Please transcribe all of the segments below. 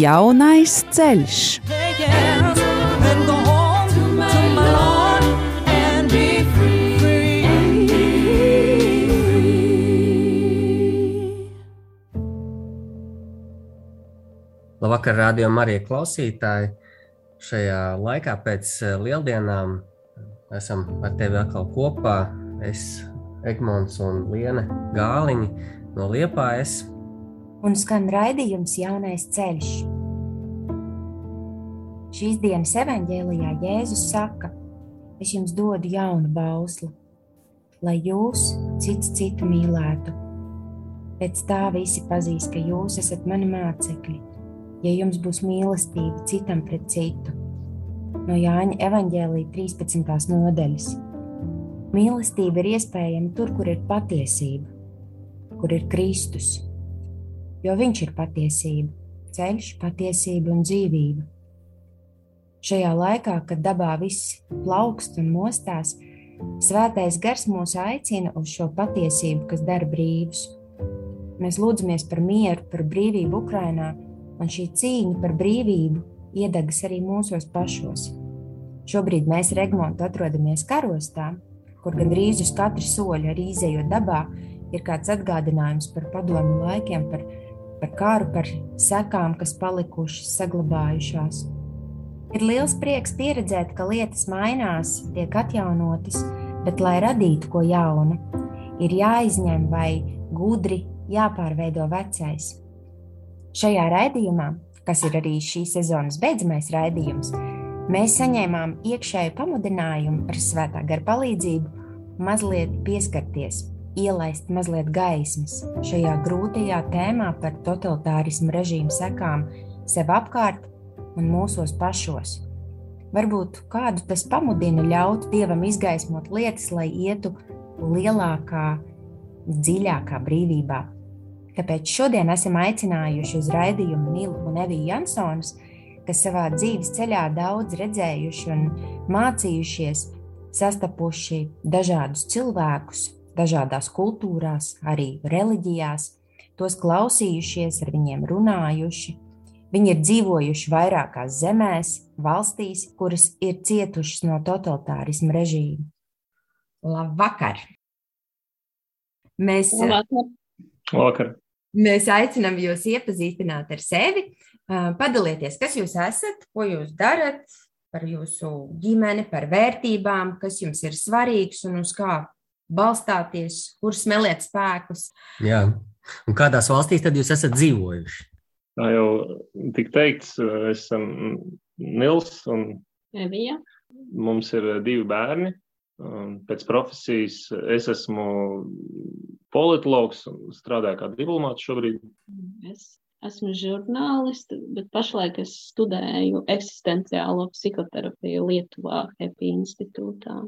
Jaunais ceļš. Labvakar, radio Marija klausītāji! Šajā laikā pēc eh, lieldienām esam ar tevi atkal kopā. Es, Egmons un Liene Gāliņi no Liepājas. Un skan raidījums Jaunais ceļš. Šīs dienas evanģēlijā Jēzus saka, es jums dodu jaunu bausli, lai jūs cits citu mīlētu. Pēc tā visi pazīs, ka jūs esat mani mācekļi ja jums būs mīlestība citam pret citu. No Jāņa evanģēlīja 13. nodaļas. Mīlestība ir iespējama tur, kur ir patiesība, kur ir Kristus, jo Viņš ir patiesība, ceļš, patiesība un dzīvība. Šajā laikā, kad dabā viss plaukst un mostās, Svētais gars mūs aicina uz šo patiesību, kas dara brīvus. Mēs lūdzamies par mieru, par brīvību Ukrajinā, un šī cīņa par brīvību iedegas arī mūsos pašos. Šobrīd mēs Regmontu atrodamies karostā, kur gandrīz uz katru soļu arī izējot dabā, ir kāds atgādinājums par padomu laikiem, par, par kāru, par sekām, kas palikušas, saglabājušās. Ir liels prieks pieredzēt, ka lietas mainās, tiek atjaunotas, bet, lai radītu ko jaunu, ir jāizņem vai gudri jāpārveido vecais. Šajā raidījumā, kas ir arī šīs sezonas beidzamais raidījums, mēs saņēmām iekšēju pamudinājumu ar svētā gara palīdzību mazliet pieskarties, ielaist mazliet gaismas šajā grūtajā tēmā par totalitārismu režīmu sekām sev apkārt un mūsos pašos. Varbūt kādu tas pamudina ļaut Dievam izgaismot lietas, lai ietu lielākā, dziļākā brīvībā Tāpēc šodien esam aicinājuši uz raidījumu Nilu un Eviju Jansonus, kas savā dzīves ceļā daudz redzējuši un mācījušies, sastapuši dažādus cilvēkus, dažādās kultūrās, arī reliģijās, tos klausījušies, ar viņiem runājuši. Viņi ir dzīvojuši vairākās zemēs, valstīs, kuras ir cietušas no totalitārisma režīma. Labvakar! Mēs Labvakar. Labvakar. Mēs aicinām jūs iepazīstināt ar sevi, padalieties, kas jūs esat, ko jūs darat, par jūsu ģimeni, par vērtībām, kas jums ir svarīgs un uz kā balstāties, kur smeliet spēkus. Jā, un kādās valstīs tad jūs esat dzīvojuši? Tā jau tik teikts, esam Nils un Evija. Mums ir divi bērni. Pēc profesijas es esmu politologs un strādāju kā diplomāts šobrīd. Es esmu žurnālists, bet pašlaik es studēju eksistenciālo psihoterapiju Lietuvā, HEPI institūtā.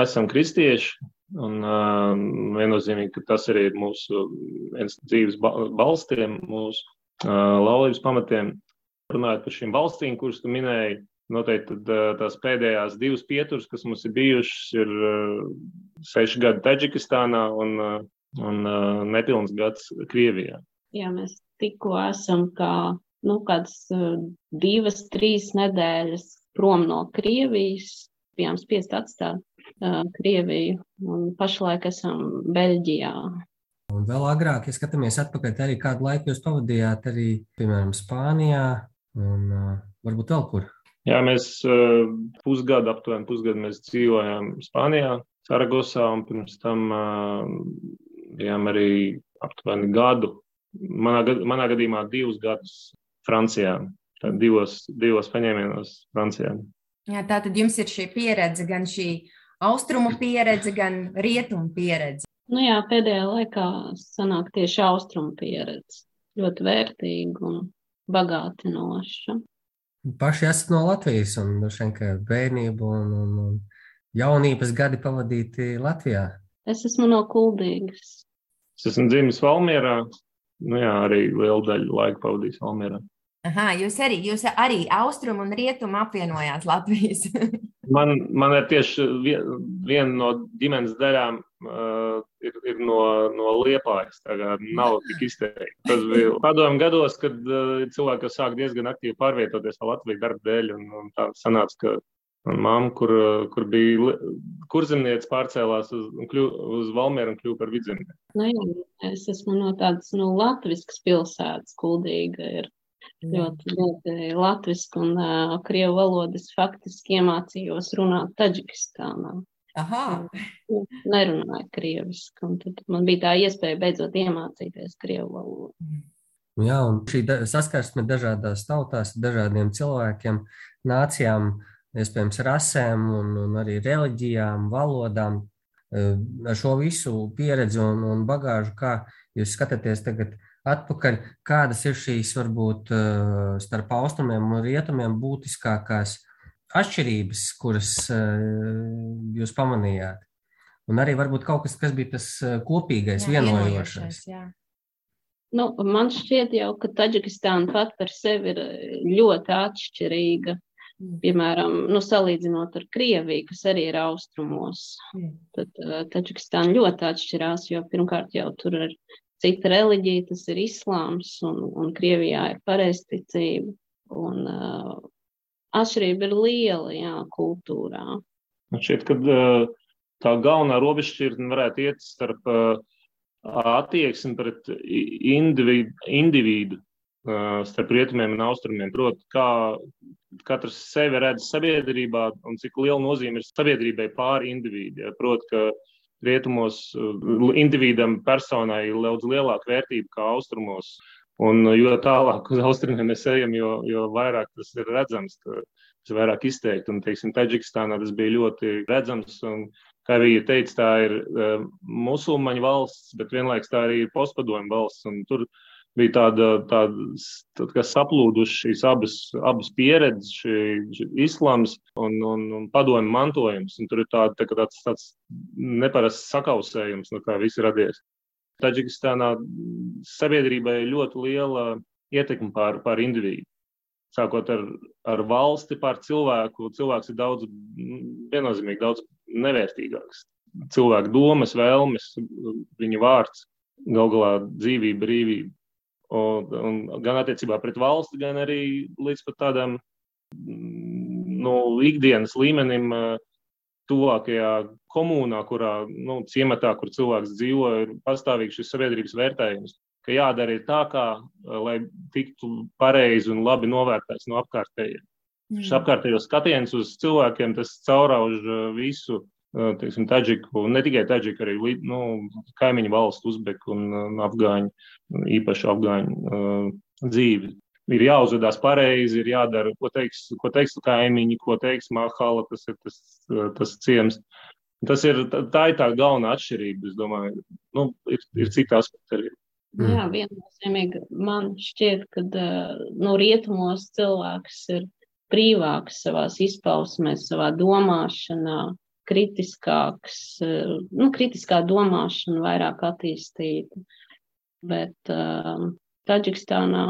Esam kristieši, un uh, viennozīmīgi, ka tas arī ir mūsu dzīves balstiem, mūsu laulības pamatiem. Runājot par šīm valstīm, kuras tu minēji, Noteikti tad, tās pēdējās divas pieturas, kas mums ir bijušas, ir seši gadi Taģikistānā un, un nepilns gads Krievijā. Jā, mēs tikko esam kā nu, kādas divas, trīs nedēļas prom no Krievijas. Bijām spiest atstāt uh, Krieviju un pašlaik esam Beļģijā. Un vēl agrāk, ja skatāmies atpakaļ, arī kādu laiku jūs pavadījāt arī, piemēram, Spānijā un uh, varbūt vēl kur. Jā, mēs uh, pusgadu, aptuveni pusgadu mēs dzīvojām Spānijā, Saragosā, un pirms tam uh, bijām arī aptuveni gadu, manā, manā gadījumā divus gadus Francijā, tad divos, divos paņēmienos Francijā. Jā, tā tad jums ir šī pieredze, gan šī austrumu pieredze, gan rietumu pieredze. Nu jā, pēdējā laikā sanāk tieši austrumu pieredze. Ļoti vērtīga un bagātinoša. paši esat no Latvijas un ka bērnību un, un, un jaunības gadi pavadīti Latvijā. Es esmu no Kuldīgas. Es esmu dzimis Valmierā. Nu jā, arī lielu daļu laika pavadījis Valmierā. Aha, jūs arī, jūs arī austrumu un rietumu apvienojāt Latvijas. man, man ir tieši viena no ģimenes daļām uh, ir, ir no, no Liepājas. Tagad nav tik izteikti. Tas bija padomu gados, kad uh, cilvēki sāk diezgan aktīvi pārvietoties pa Latviju darba dēļ. Un, un tā sanāca, ka mamma, kur, kur bija kurzemniece, pārcēlās uz, kļu, uz Valmieru un kļuva par vidzemnieku. Nu, es esmu no tādas nu, latviskas pilsētas, Kuldīga ir ļoti, ļoti latviski un uh, krievu valodas faktiski iemācījos runāt Taģikistānā. Aha. Nerunāju krieviski, un tad man bija tā iespēja beidzot iemācīties krievu valodu. Jā, un šī saskarsme dažādās tautās, dažādiem cilvēkiem, nācijām, iespējams, rasēm un, un arī reliģijām, valodām. Ar šo visu pieredzi un, un bagāžu, kā jūs skatāties tagad atpakaļ, kādas ir šīs varbūt eh, starp austrumiem un rietumiem būtiskākās atšķirības, kuras eh, jūs pamanījāt? Un arī varbūt kaut kas, kas bija tas eh, kopīgais, jā, vienojošais. Jā. Nu, man šķiet jau, ka Taģikistāna pat par sevi ir ļoti atšķirīga. Mm. Piemēram, nu, salīdzinot ar Krieviju, kas arī ir austrumos, tad Taģikistāna ļoti atšķirās, jo pirmkārt jau tur ir cita reliģija, tas ir islāms, un, un Krievijā ir pareizticība. Un uh, atšķirība ir liela, jā, kultūrā. Man šķiet, ka uh, tā galvenā robežšķirtne varētu iet starp uh, attieksmi pret individu, individu uh, starp rietumiem un austrumiem. Proti, kā katrs sevi redz sabiedrībā un cik liela nozīme ir sabiedrībai pāri individiem. Ja? Proti, ka rietumos uh, individam, personai ir daudz lielāka vērtība kā austrumos. Un uh, jo tālāk uz austrumiem mēs ejam, jo, jo vairāk tas ir redzams, tas ir vairāk izteikti. Un, teiksim, Taģikistānā tas bija ļoti redzams. Un, kā arī teica, tā ir uh, musulmaņu valsts, bet vienlaikus tā arī ir postpadomju valsts. Tur bija tāda, tāda, tāda saplūduši šīs abas, abas pieredzes, šī, šī islāms un, un, un padomju mantojums. Un tur ir tāda, tā, tāds, tāds neparasts sakausējums, no kā viss radies. Taģikistānā sabiedrībai ir ļoti liela ietekme pār, pār individu. Sākot ar, ar valsti, pār cilvēku, cilvēks ir daudz, viennozīmīgi daudz nevērtīgāks. Cilvēku domas, vēlmes, viņa vārds, gal galā dzīvība, brīvība. Un, un gan attiecībā pret valsti, gan arī līdz pat tādam nu, ikdienas līmenim, tuvākajā komunā, kurā nu, ciematā, kur cilvēks dzīvo, ir pastāvīgs šis sabiedrības vērtējums. Ka jādara tā, kā, lai tiktu pareizi un labi novērtēts no apkārtējiem. Mm. Šis apkārtējos skatiens uz cilvēkiem, tas caurauž visu teiksim, Taģiku, ne tikai Taģiku, arī nu, kaimiņu valstu, Uzbeku un, Afgāņu, īpaši Afgāņu dzīvi. Ir jāuzvedās pareizi, ir jādara, ko teiks, ko teiks kaimiņi, ko teiks Mahala, tas ir tas, tas ciems. Tas ir, tā ir tā galvenā atšķirība, es domāju. Nu, ir, ir citi aspekti arī. Mm. Jā, viennozīmīgi man šķiet, ka nu, rietumos cilvēks ir brīvāks savās izpausmēs, savā domāšanā, kritiskāks, eh, nu, kritiskā domāšana vairāk attīstīta. Bet uh, Taģikistānā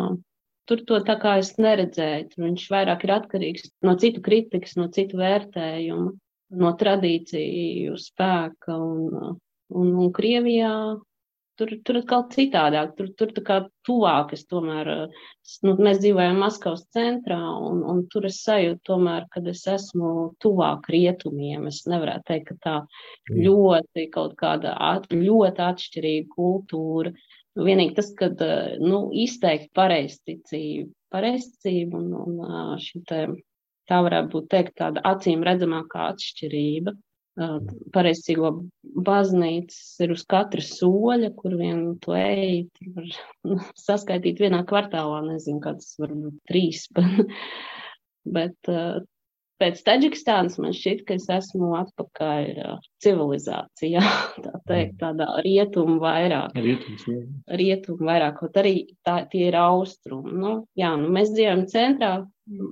tur to tā kā es neredzēju. Tur viņš vairāk ir atkarīgs no citu kritikas, no citu vērtējumu, no tradīciju spēka. Un, un, un Krievijā Tur, tur atkal citādāk, tur, tur tā kā tuvāk es tomēr, nu, mēs dzīvojam Maskavas centrā, un, un tur es sajūtu tomēr, kad es esmu tuvāk rietumiem. Es nevarētu teikt, ka tā ļoti kaut kāda at, ļoti atšķirīga kultūra. Vienīgi tas, kad, nu, izteikti pareizticība, pareizticība un, un šī te, tā varētu būt teikt tāda acīm redzamākā atšķirība pareizcīgo baznīcas ir uz katra soļa, kur vien tu ej, tur var saskaitīt vienā kvartālā, nezinu, kāds varbūt trīs. bet pēc Taģikstānas man šķiet, ka es esmu atpakaļ civilizācijā, tā teikt, tādā rietumu vairāk. Rietums. Rietumu vairāk, kaut arī tā, tie ir austrumi. Nu, jā, nu, mēs dzīvojam centrā,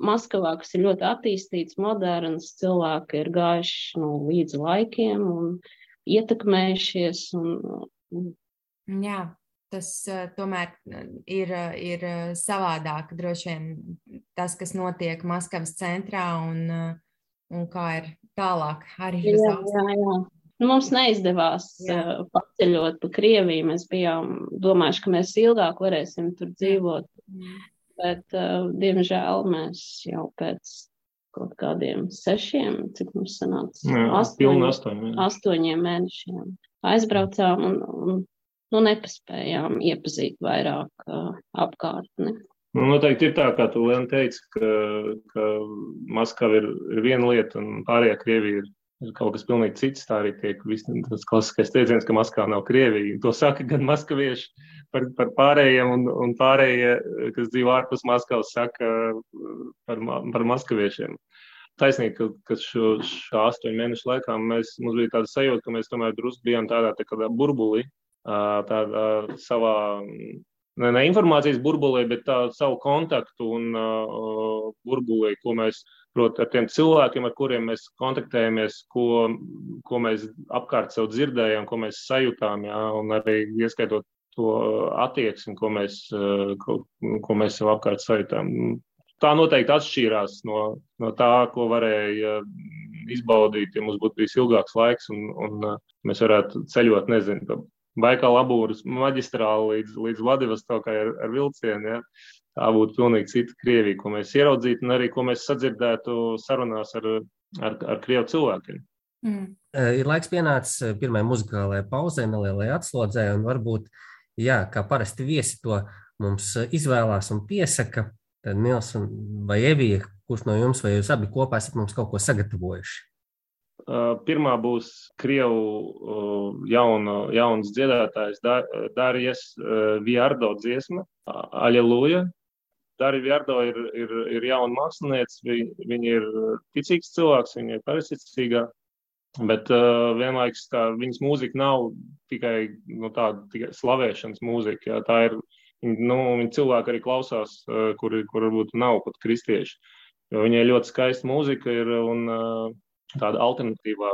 Maskavā, kas ir ļoti attīstīts, moderns, cilvēki ir gājuši nu, līdz laikiem un ietekmējušies. Un, un... Jā, tas uh, tomēr ir, ir savādāk. Droši vien tas, kas notiek Maskavas centrā un, un kā ir tālāk arī jā, jā, jā. Nu, mums neizdevās uh, paceļot pa Krieviju. Mēs bijām domājuši, ka mēs ilgāk varēsim tur dzīvot. Jā. Bet, uh, diemžēl, mēs jau pēc kaut kādiem sešiem, cik mums sanāca, Jā, astoņi, astoņi, astoņiem mēnešiem aizbraucām un, un nu, nepaspējām iepazīt vairāk uh, apkārtni. Nu, noteikti ir tā, kā tu Lēna teici, ka, ka Maskava ir, ir viena lieta un pārējā Krievija ir, ir kaut kas pilnīgi cits. Tā arī tiek tas klasiskais teiciens, ka Maskava nav Krievija. To saka gan maskavieši par, par pārējiem, un, un pārējie, kas dzīvo ārpus Maskavas, saka par, par maskaviešiem. Taisnība, ka, ka šo, šo astoņu mēnešu laikā mēs, mums bija tāda sajūta, ka mēs tomēr drusku bijām tādā tā kā burbulī, tādā savā, ne, ne informācijas burbulī, bet tā savu kontaktu un uh, burbulī, ko mēs, proti, ar tiem cilvēkiem, ar kuriem mēs kontaktējamies, ko, ko mēs apkārt sev dzirdējām, ko mēs sajūtām, jā, un arī ieskaitot to attieksmi, ko mēs, ko, ko mēs sev apkārt sajūtām. Tā noteikti atšķīrās no, no tā, ko varēja izbaudīt, ja mums būtu bijis ilgāks laiks un, un mēs varētu ceļot, nezinu, Baikāla abūras maģistrāli līdz, līdz Vladivostokai ar, ar vilcienu. Ja? Tā būtu pilnīgi cita Krievija, ko mēs ieraudzītu un arī ko mēs sadzirdētu sarunās ar, ar, ar Krievu cilvēkiem. Mm. Ir laiks pienācis pirmajai muzikālajai pauzē, nelielai atslodzē, un varbūt, jā, kā parasti viesi to mums izvēlās un piesaka, tad Nils vai Evija, kurš no jums vai jūs abi kopā esat mums kaut ko sagatavojuši? Pirmā būs Krievu jauna, jauns dziedātājs Dārijas Vjārdo dziesma, Aleluja. Dārija Vjārdo ir, ir, ir jauna mākslinieca, viņa, viņa ir ticīgs cilvēks, viņa ir pareizticīgā, bet uh, vienlaikus viņas mūzika nav tikai, nu, tāda tikai slavēšanas mūzika, jā, tā ir, nu, cilvēki arī klausās, uh, kuri, kur varbūt nav pat kristieši, viņai ļoti skaista mūzika ir un uh, tāda alternatīvā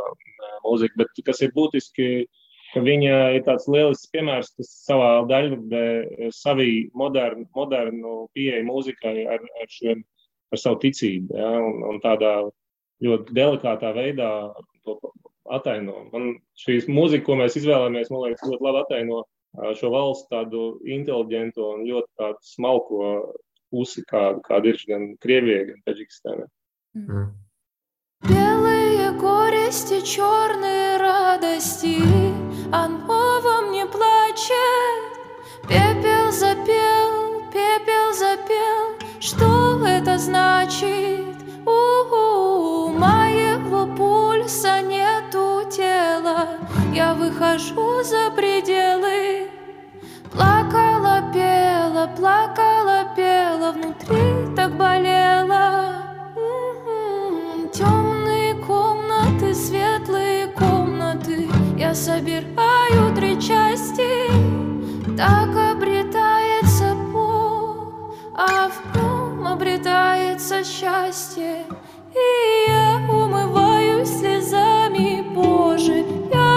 mūzika, bet kas ir būtiski, ka viņa ir tāds lielisks piemērs, kas savā daļradē savī modernu, modernu pieeja mūzikai ar, ar, šiem, ar savu ticību, ja, un, un tādā ļoti delikātā veidā to ataino. Man šīs mūzika, ko mēs izvēlējamies, man liekas, ļoti labi ataino šo valstu tādu inteliģentu un ļoti smalko pusi, kāda, kāda ir gan Krievijai, gan Taģikistānai. Mm. Белые горести, черные радости, Оно во мне плачет. Пепел запел, пепел запел, Что это значит? У-у-у, моего пульса нету тела, Я выхожу за пределы. Плакала, пела, плакала, пела, Внутри так болело. Я собираю три части. Так обретается Бог А в нем обретается счастье. И я умываюсь слезами Боже Я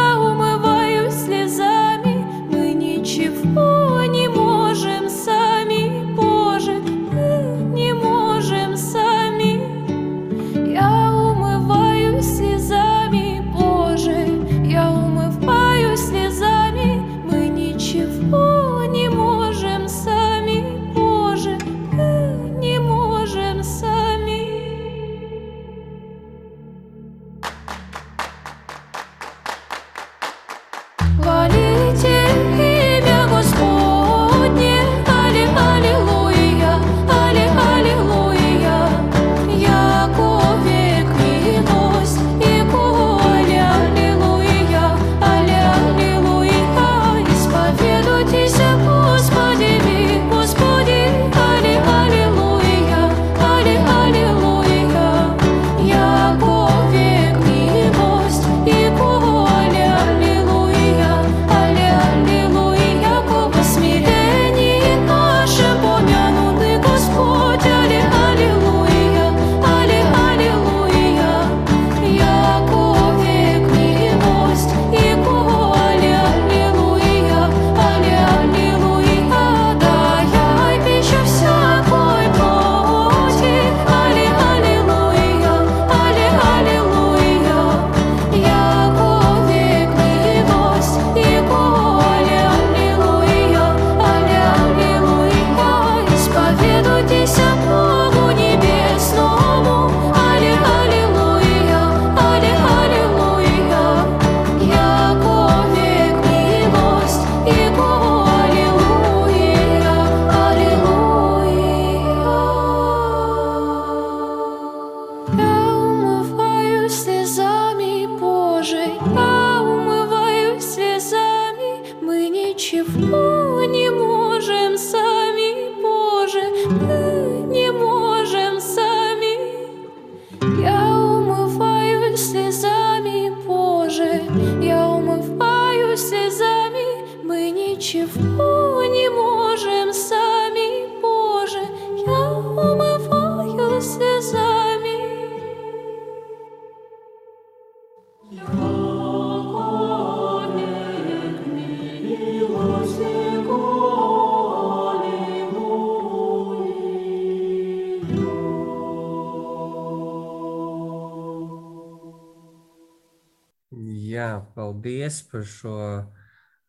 paldies par šo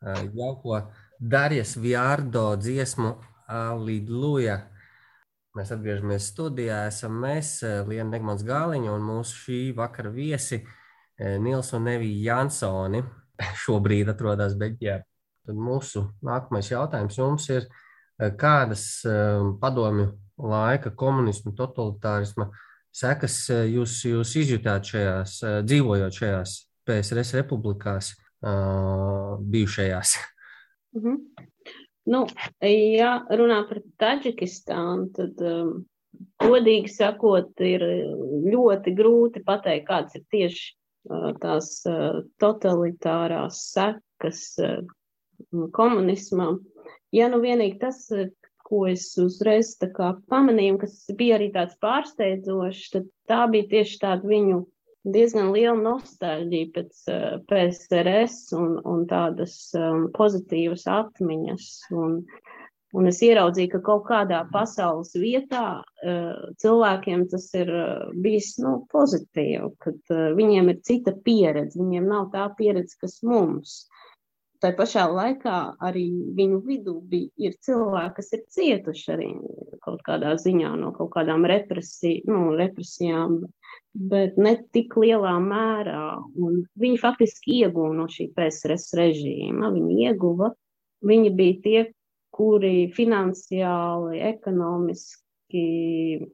uh, jauko Darijas Vjārdo dziesmu Aliluja. Mēs atgriežamies studijā. Esam mēs, Liena Negmans Gāliņa un mūsu šī vakara viesi Nils un Nevija Jansoni. Šobrīd atrodas Beļģijā. Tad mūsu nākamais jautājums jums ir, kādas padomju laika komunismu, totalitārisma sekas jūs, jūs izjutāt šajās, dzīvojot šajās PSRS republikās, bijušajās? Mm -hmm. Nu, ja runā par Taģikistānu, tad, um, godīgi sakot, ir ļoti grūti pateikt, kāds ir tieši uh, tās uh, totalitārās sekas uh, komunismam. Ja nu vienīgi tas, ko es uzreiz pamanīju, kas bija arī tāds pārsteidzošs, tad tā bija tieši tāda viņu diezgan liela nostalģija pēc uh, PSRS un, un tādas um, pozitīvas atmiņas. Un, un es ieraudzīju, ka kaut kādā pasaules vietā uh, cilvēkiem tas ir uh, bijis nu, pozitīvi, uh, viņiem ir cita pieredze, viņiem nav tā pieredze, kas mums. Tā pašā laikā arī viņu vidū bija, cilvēki, kas ir cietuši arī kaut kādā ziņā no kaut kādām represij, nu, represijām, bet ne tik lielā mērā. Un viņi faktiski ieguva no šī PSRS režīma. Viņi ieguva, viņi bija tie, kuri finansiāli, ekonomiski,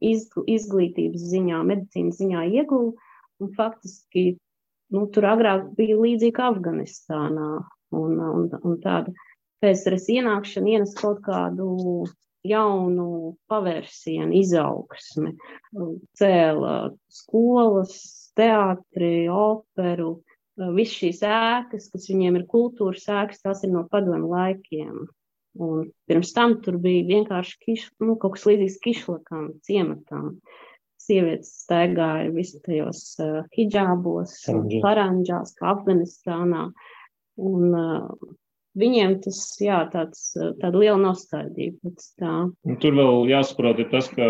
izglītības ziņā, medicīnas ziņā ieguva. Un faktiski nu, tur agrāk bija līdzīgi Afganistānā un, un, un tāda PSRS ienākšana ienes kaut kādu jaunu pavērsienu, izaugsmi, cēla skolas, teātri, operu, viss šīs ēkas, kas viņiem ir kultūras ēkas, tās ir no padomu laikiem. Un pirms tam tur bija vienkārši kiš, nu, kaut kas līdzīgs kišlakam, ciematam. Sievietes staigāja visu tajos uh, hijābos, paranģās, kā Afganistānā. Uh, Un, uh, viņiem tas, jā, tāds, tāda liela nostādība pēc tā. Tur vēl jāsaprot tas, ka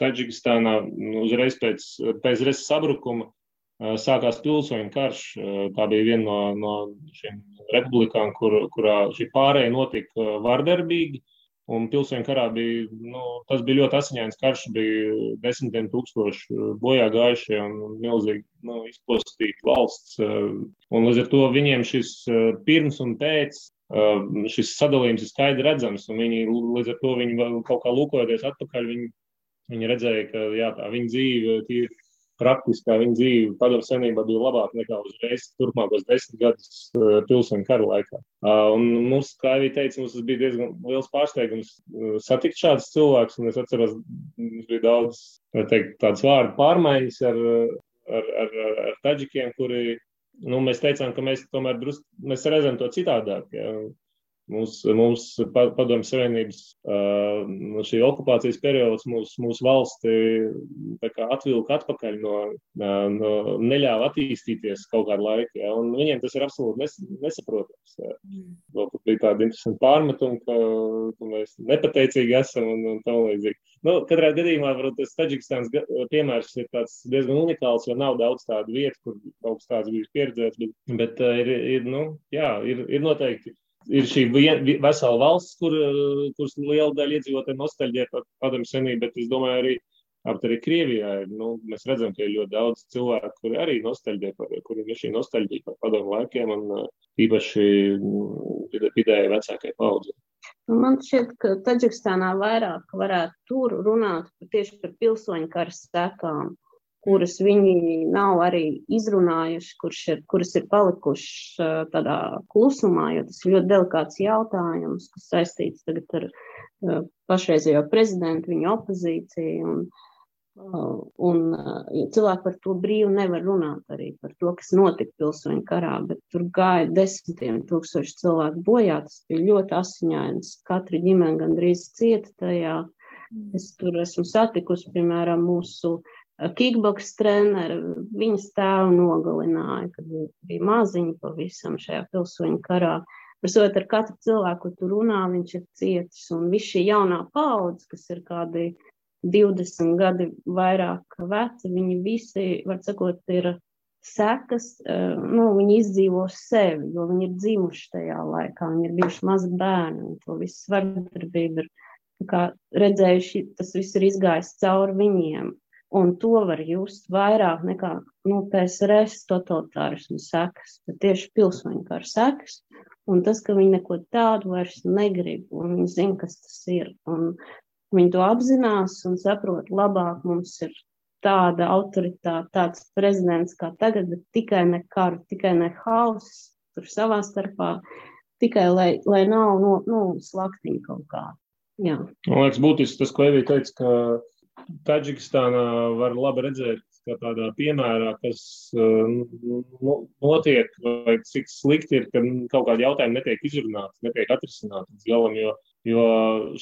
Taģikistānā nu, uzreiz pēc PSRS sabrukuma sākās pilsoņu karš. Tā bija viena no, no šīm republikām, kur, kurā šī pārēja notika vardarbīgi. Un pilsoņu karā bija, nu, tas bija ļoti asiņains karš, bija desmitiem tūkstoši bojā gājušie un milzīgi nu, izpostīta valsts. Un līdz ar to viņiem šis pirms un pēc šis sadalījums ir skaidri redzams, un viņi līdz ar to viņi kaut kā lūkojoties atpakaļ, viņi, viņi redzēja, ka jā, tā viņa dzīve tīri praktiskā viņa dzīve padomu senībā bija labāka nekā uzreiz turpmākos desmit gadus uh, pilsoņu kara laikā. Uh, un mums, kā jau teicu, mums bija diezgan liels pārsteigums uh, satikt šādus cilvēkus, un es atceros, mums bija daudz, teikt, tādas vārdu pārmaiņas ar, ar, ar, ar, taģikiem, kuri, nu, mēs teicām, ka mēs tomēr drusku, redzam to citādāk. Ja. Mums, mums padomju savienības šī okupācijas periods mūsu mūs valsti atvilka atpakaļ no, no neļāva attīstīties kaut kādu laiku. Ja, viņiem tas ir absolūti nes, nesaprotams. Ja. Vēl tur bija tāda interesanta pārmetuma, ka, ka mēs nepateicīgi esam un, un tā līdzīgi. Nu, katrā gadījumā varbūt tas Taģikistāns piemērs ir diezgan unikāls, jo nav daudz tādu vietu, kur kaut kas tāds bijis pieredzēts, bet, bet ir, ir, nu, jā, ir, ir noteikti ir šī vesela valsts, kur, kuras liela daļa iedzīvotāju nostalģē par padomu senību, bet es domāju, arī Tāpat arī Krievijā nu, mēs redzam, ka ir ļoti daudz cilvēku, kuri arī nostalģē par, kuriem ir šī nostalģija par padomu laikiem un īpaši nu, vidēji vecākai paudzei. Nu, man šķiet, ka Taģikstānā vairāk varētu tur runāt tieši par pilsoņu kara sekām kuras viņi nav arī izrunājuši, ir, kuras ir palikušas tādā klusumā, jo tas ir ļoti delikāts jautājums, kas saistīts tagad ar pašreizējo prezidentu, viņa opozīciju. Un, un ja cilvēki par to brīvi nevar runāt arī par to, kas notika pilsoņu karā, bet tur gāja desmitiem tūkstoši cilvēku bojā. Tas bija ļoti asiņains. Katra ģimene gandrīz cieta tajā. Es tur esmu satikusi, piemēram, mūsu uh, kickboks treneri, viņas tēvu nogalināja, kad bija maziņi pavisam šajā pilsoņu karā. Prasot ar katru cilvēku, kur tu runā, viņš ir cietis, un viss šī jaunā paudze, kas ir kādi 20 gadi vairāk veci, viņi visi, var sakot, ir sekas, uh, nu, viņi izdzīvo sevi, jo viņi ir dzimuši tajā laikā, viņi ir bijuši mazi bērni, un to visu vardarbību ir kā redzējuši, tas viss ir izgājis cauri viņiem. Un to var just vairāk nekā nu, PSRS totalitārismu sekas, bet tieši pilsoņu kara sekas. Un tas, ka viņi neko tādu vairs negrib, un viņi zina, kas tas ir. Un viņi to apzinās un saprot, labāk mums ir tāda autoritāte, tāds prezidents kā tagad, bet tikai ne karu, tikai ne hauss tur savā starpā, tikai lai, lai nav no, nu, slaktiņa kaut kāda. Jā. Man liekas, būtiski tas, ko Evija teica, ka Taģikistānā var labi redzēt, kā tādā piemērā, kas uh, notiek, vai cik slikti ir, ka kaut kādi jautājumi netiek izrunāti, netiek atrisināti līdz galam, jo, jo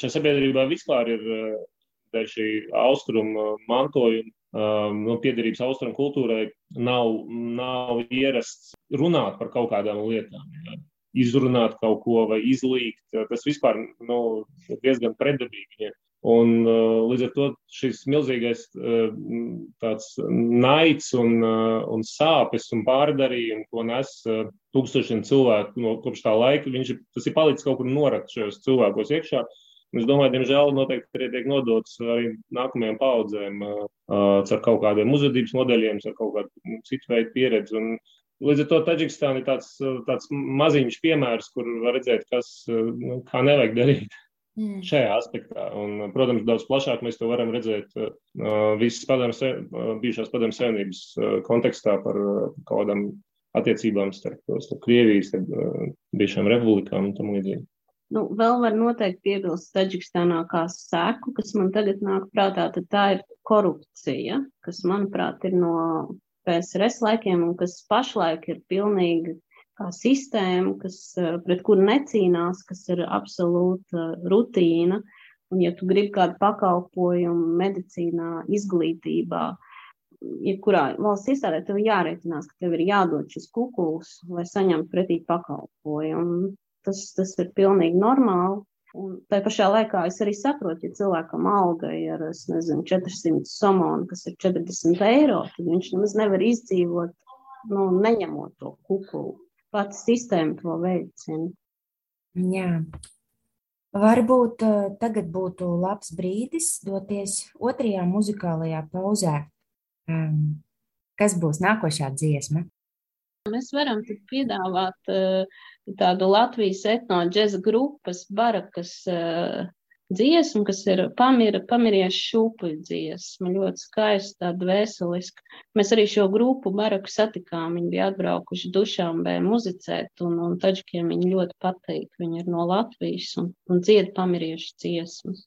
šai sabiedrībai vispār ir uh, dēļ šī austrumu mantojuma, um, no piederības austrumu kultūrai, nav, nav ierasts runāt par kaut kādām lietām. Jā izrunāt kaut ko vai izlīgt. Tas vispār nu, diezgan predabīgi. Un, uh, līdz ar to šis milzīgais uh, tāds naids un, uh, un sāpes un pārdarījumi, ko nes tūkstošiem cilvēku no kopš tā laika, viņš, tas ir palicis kaut kur norakt šajos cilvēkos iekšā. Es domāju, diemžēl noteikti arī tiek nodots arī nākamajām paudzēm ar kaut kādiem uzvedības modeļiem, ar kaut kādu citu veidu pieredzi. Un līdz ar to Taģikistāna ir tāds, tāds maziņš piemērs, kur var redzēt, kas, nu, kā nevajag darīt mm. šajā aspektā. Un, protams, daudz plašāk mēs to varam redzēt uh, visas padomjas, uh, bijušās padomjas savienības uh, kontekstā par uh, kaut kādām attiecībām starp, starp Krievijas, starp uh, bijušām republikām un tam līdzīgi. Nu, vēl var noteikti piebilst Taģikistānā kā sēku, kas man tagad nāk prātā, tad tā ir korupcija, kas, manuprāt, ir no PSRS laikiem un kas pašlaik ir pilnīgi sistēmu, kas, eh, pret kuru necīnās, kas ir absolūta rutīna. Un, ja tu gribi kādu pakalpojumu medicīnā, izglītībā, jebkurā valsts iestādē, tev jārēķinās, ka tev ir jādod šis kukuls, lai saņemtu pretī pakalpojumu. Tas, tas ir pilnīgi normāli. Un tā pašā laikā es arī saprotu, ja cilvēkam alga ir, nezinu, 400 somoni, kas ir 40 eiro, tad viņš nemaz nevar izdzīvot, nu, neņemot to kukulu pati sistēma to veicina. Jā. Varbūt uh, tagad būtu labs brīdis doties otrajā muzikālajā pauzē. Um, kas būs nākošā dziesma? Mēs varam piedāvāt uh, tādu Latvijas etnoģeza grupas barakas uh, dziesmu, kas ir pamira, pamiriešu šūpuļu dziesma, ļoti skaista, tāda veseliska. Mēs arī šo grupu Baraku satikām, viņi bija atbraukuši dušāmbē muzicēt, un, un taģikiem viņi ļoti patīk, viņi ir no Latvijas un, un dzied pamiriešu dziesmas.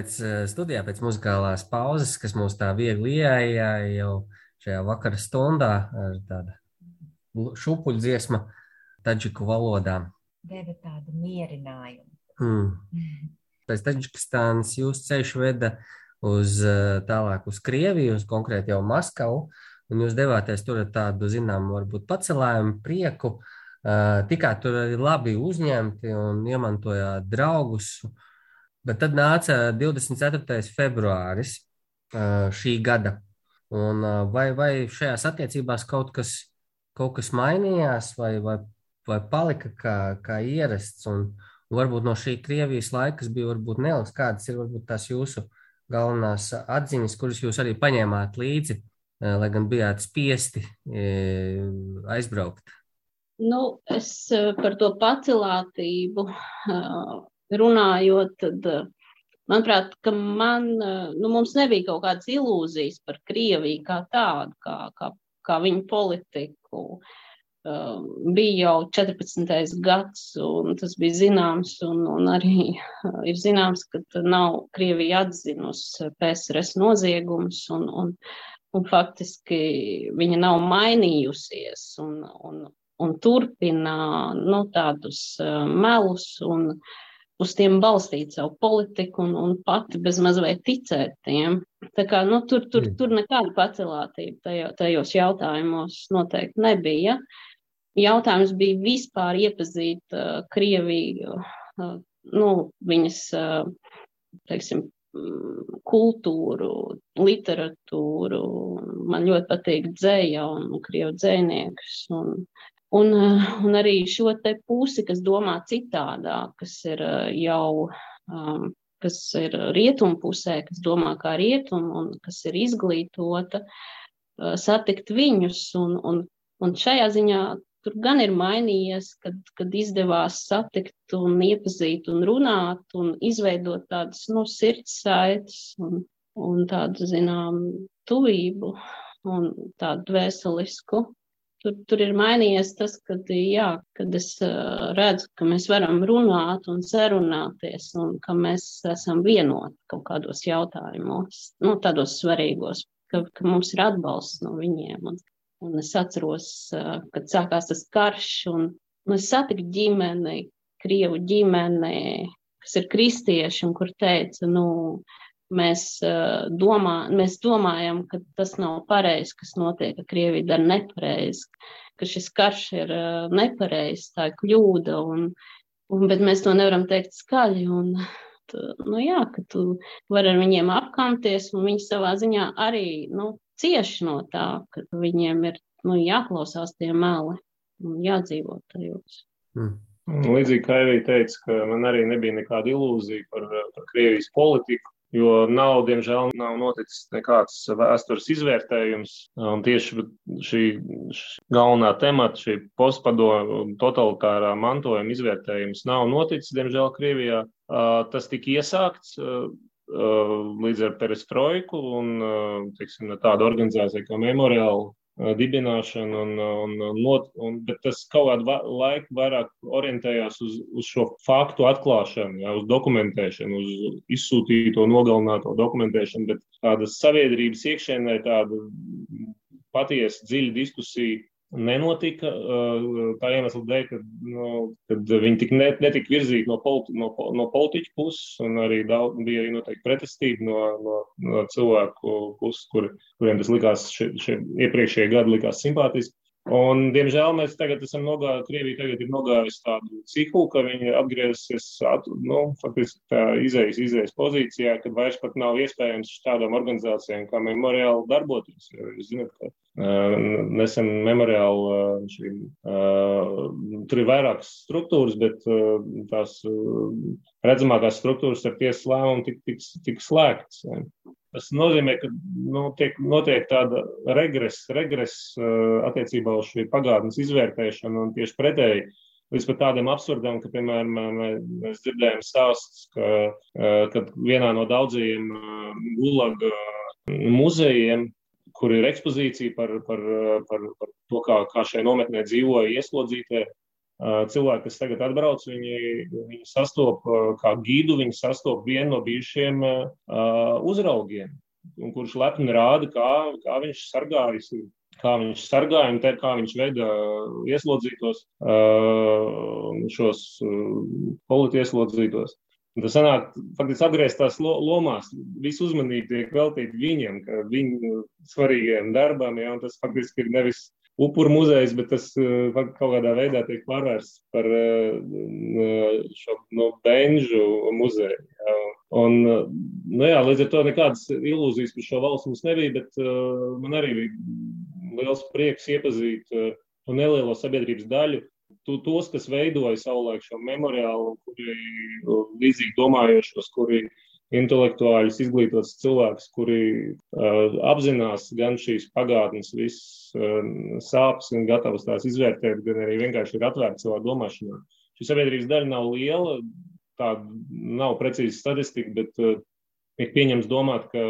Pēc studijā, pēc muzikālās pauzes, kas mums tā viegli ieeja jau šajā vakara stundā ar tādu šupuļu dziesmu taģiku valodā. Deva tādu mierinājumu. Mm. Pēc Taģikistānas jūs ceļš veda uz tālāk uz Krieviju, uz konkrēti jau Maskavu, un jūs devāties tur ar tādu, zinām, varbūt pacelējumu, prieku, tikāt tur arī labi uzņemti un iemantojāt draugus. Bet tad nāca 24. februāris šī gada. Un vai, vai šajās attiecībās kaut kas, kaut kas mainījās, vai, vai, vai palika kā, kā ierasts? Un, varbūt no šī Krievijas laika bija varbūt neliels, kādas ir varbūt tās jūsu galvenās atziņas, kuras jūs arī paņēmāt līdzi, lai gan bijāt spiesti aizbraukt? Nu, es par to pacelātību runājot, tad, manuprāt, ka man, nu, mums nebija kaut kādas ilūzijas par Krieviju kā tādu, kā, kā, kā viņu politiku. Uh, bija jau 14. gads, un tas bija zināms, un, un arī ir zināms, ka nav Krievija atzinusi PSRS noziegumus, un, un, un faktiski viņa nav mainījusies, un, un, un turpina nu, tādus melus un uh, uz tiem balstīt savu politiku un, un pati bez mazliet ticēt tiem. Tā kā, nu, tur, tur, mm. tur nekāda pacelātība tajo, tajos jautājumos noteikti nebija. Jautājums bija vispār iepazīt uh, Krieviju, uh, nu, viņas, uh, teiksim, mm, kultūru, literatūru. Man ļoti patīk dzēja un krievu dzēniekus. Un, Un, eh, un arī šo te pusi, kas domā citādāk, kas ir eh, jau, um, kas ir rietumu pusē, kas domā kā rietumu un kas ir izglītota, uh, satikt viņus. Un, un, un šajā ziņā tur gan ir mainījies, kad, kad izdevās satikt un iepazīt un runāt un izveidot tādas, nu, sirds saites un, un tādu, zinām, tuvību un tādu dvēselisku tur, tur ir mainījies tas, kad, jā, kad es redzu, ka mēs varam runāt un sarunāties, un ka mēs esam vienoti kaut kādos jautājumos, nu, tādos svarīgos, ka, ka mums ir atbalsts no viņiem. Un, un es atceros, kad sākās tas karš, un, un es satiku ģimeni, Krievu ģimeni, kas ir kristieši, un kur teica, nu, mēs, uh, domā, mēs domājam, ka tas nav pareizi, kas notiek, ka Krievija dara nepareizi, ka šis karš ir uh, nepareizs, tā ir kļūda, un, un, bet mēs to nevaram teikt skaļi. Un, nu jā, ka tu vari ar viņiem apkanties, un viņi savā ziņā arī nu, cieši no tā, ka viņiem ir nu, jāklausās tie meli un jādzīvot tajos. Mm. Līdzīgi kā Evija teica, ka man arī nebija nekāda ilūzija par, par Krievijas politiku jo nav, diemžēl, nav noticis nekāds vēstures izvērtējums. Un tieši šī, šī galvenā temata, šī postpadomu totalitārā mantojuma izvērtējums nav noticis, diemžēl, Krievijā. Tas tika iesākts līdz ar perestroiku un teiksim, tādu organizāciju kā Memoriāla dibināšanu, un, un, un, un, bet tas kaut kādu laiku vairāk orientējās uz, uz šo faktu atklāšanu, jā, uz dokumentēšanu, uz izsūtīto, nogalināto dokumentēšanu, bet tādas sabiedrības iekšēnē tāda patiesa dziļa diskusija nenotika. Tā iemesla dēļ, ka, nu, kad viņi tik net, netika virzīti no, politi, no, no politiķu puses, un arī daudz, bija arī noteikti pretestība no, no, no cilvēku puses, kur, kuriem tas likās, šie, šie iepriekšējie gadi likās simpātiski. Un, diemžēl mēs tagad esam nogājuši, Krievija tagad ir nogājusi tādu ciklu, ka viņi atgriezusies, at, nu, faktiski tā izējas, izējas pozīcijā, kad vairs pat nav iespējams tādām organizācijām kā memoriāli darboties. Jūs zināt, ka uh, nesen memoriāli uh, šī, uh, tur ir vairākas struktūras, bet tās redzamākās struktūras ar tiesas lēmumu tik, tik, tik slēgtas. Tas nozīmē, ka nu, tiek, notiek tāda regresa regres, uh, attiecībā uz šī pagātnes izvērtēšanu un tieši pretēji. Līdz pat tādam absurdam, ka, piemēram, mēs dzirdējām stāstus, ka, uh, ka vienā no daudzajiem gulaga muzejiem, kur ir ekspozīcija par, par, par, par to, kā, kā šajā nometnē dzīvoja ieslodzītie, cilvēki, kas tagad atbrauc, viņi, viņi sastopas kā gidu, viņi sastopas vienu no bijušiem uzraugiem, kurš lepni rāda, kā, kā viņš sargājas kā viņš sargāja un te, kā viņš veda ieslodzītos, šos politieslodzītos. Tas sanāk, faktiski apgriezt tās lomās, visu uzmanību tiek veltīta viņiem, viņu svarīgiem darbam, ja, un tas faktiski ir nevis upuru muzejs, bet tas kaut kādā veidā tiek pārvērsts par šo no benžu muzeju. Un, nu jā, līdz ar to nekādas ilūzijas par šo valsts mums nebija, bet uh, man arī bija liels prieks iepazīt uh, to nelielo sabiedrības daļu, tos, kas veidoja savulaik šo memoriālu, kuri līdzīgi domājošos, kuri intelektuāļus, izglītots cilvēks, kuri uh, apzinās gan šīs pagātnes visas uh, sāpes un gatavs tās izvērtēt, gan arī vienkārši ir atvērti savā domāšanā. Šī sabiedrības daļa nav liela, tāda nav precīza statistika, bet uh, ir pieņems domāt, ka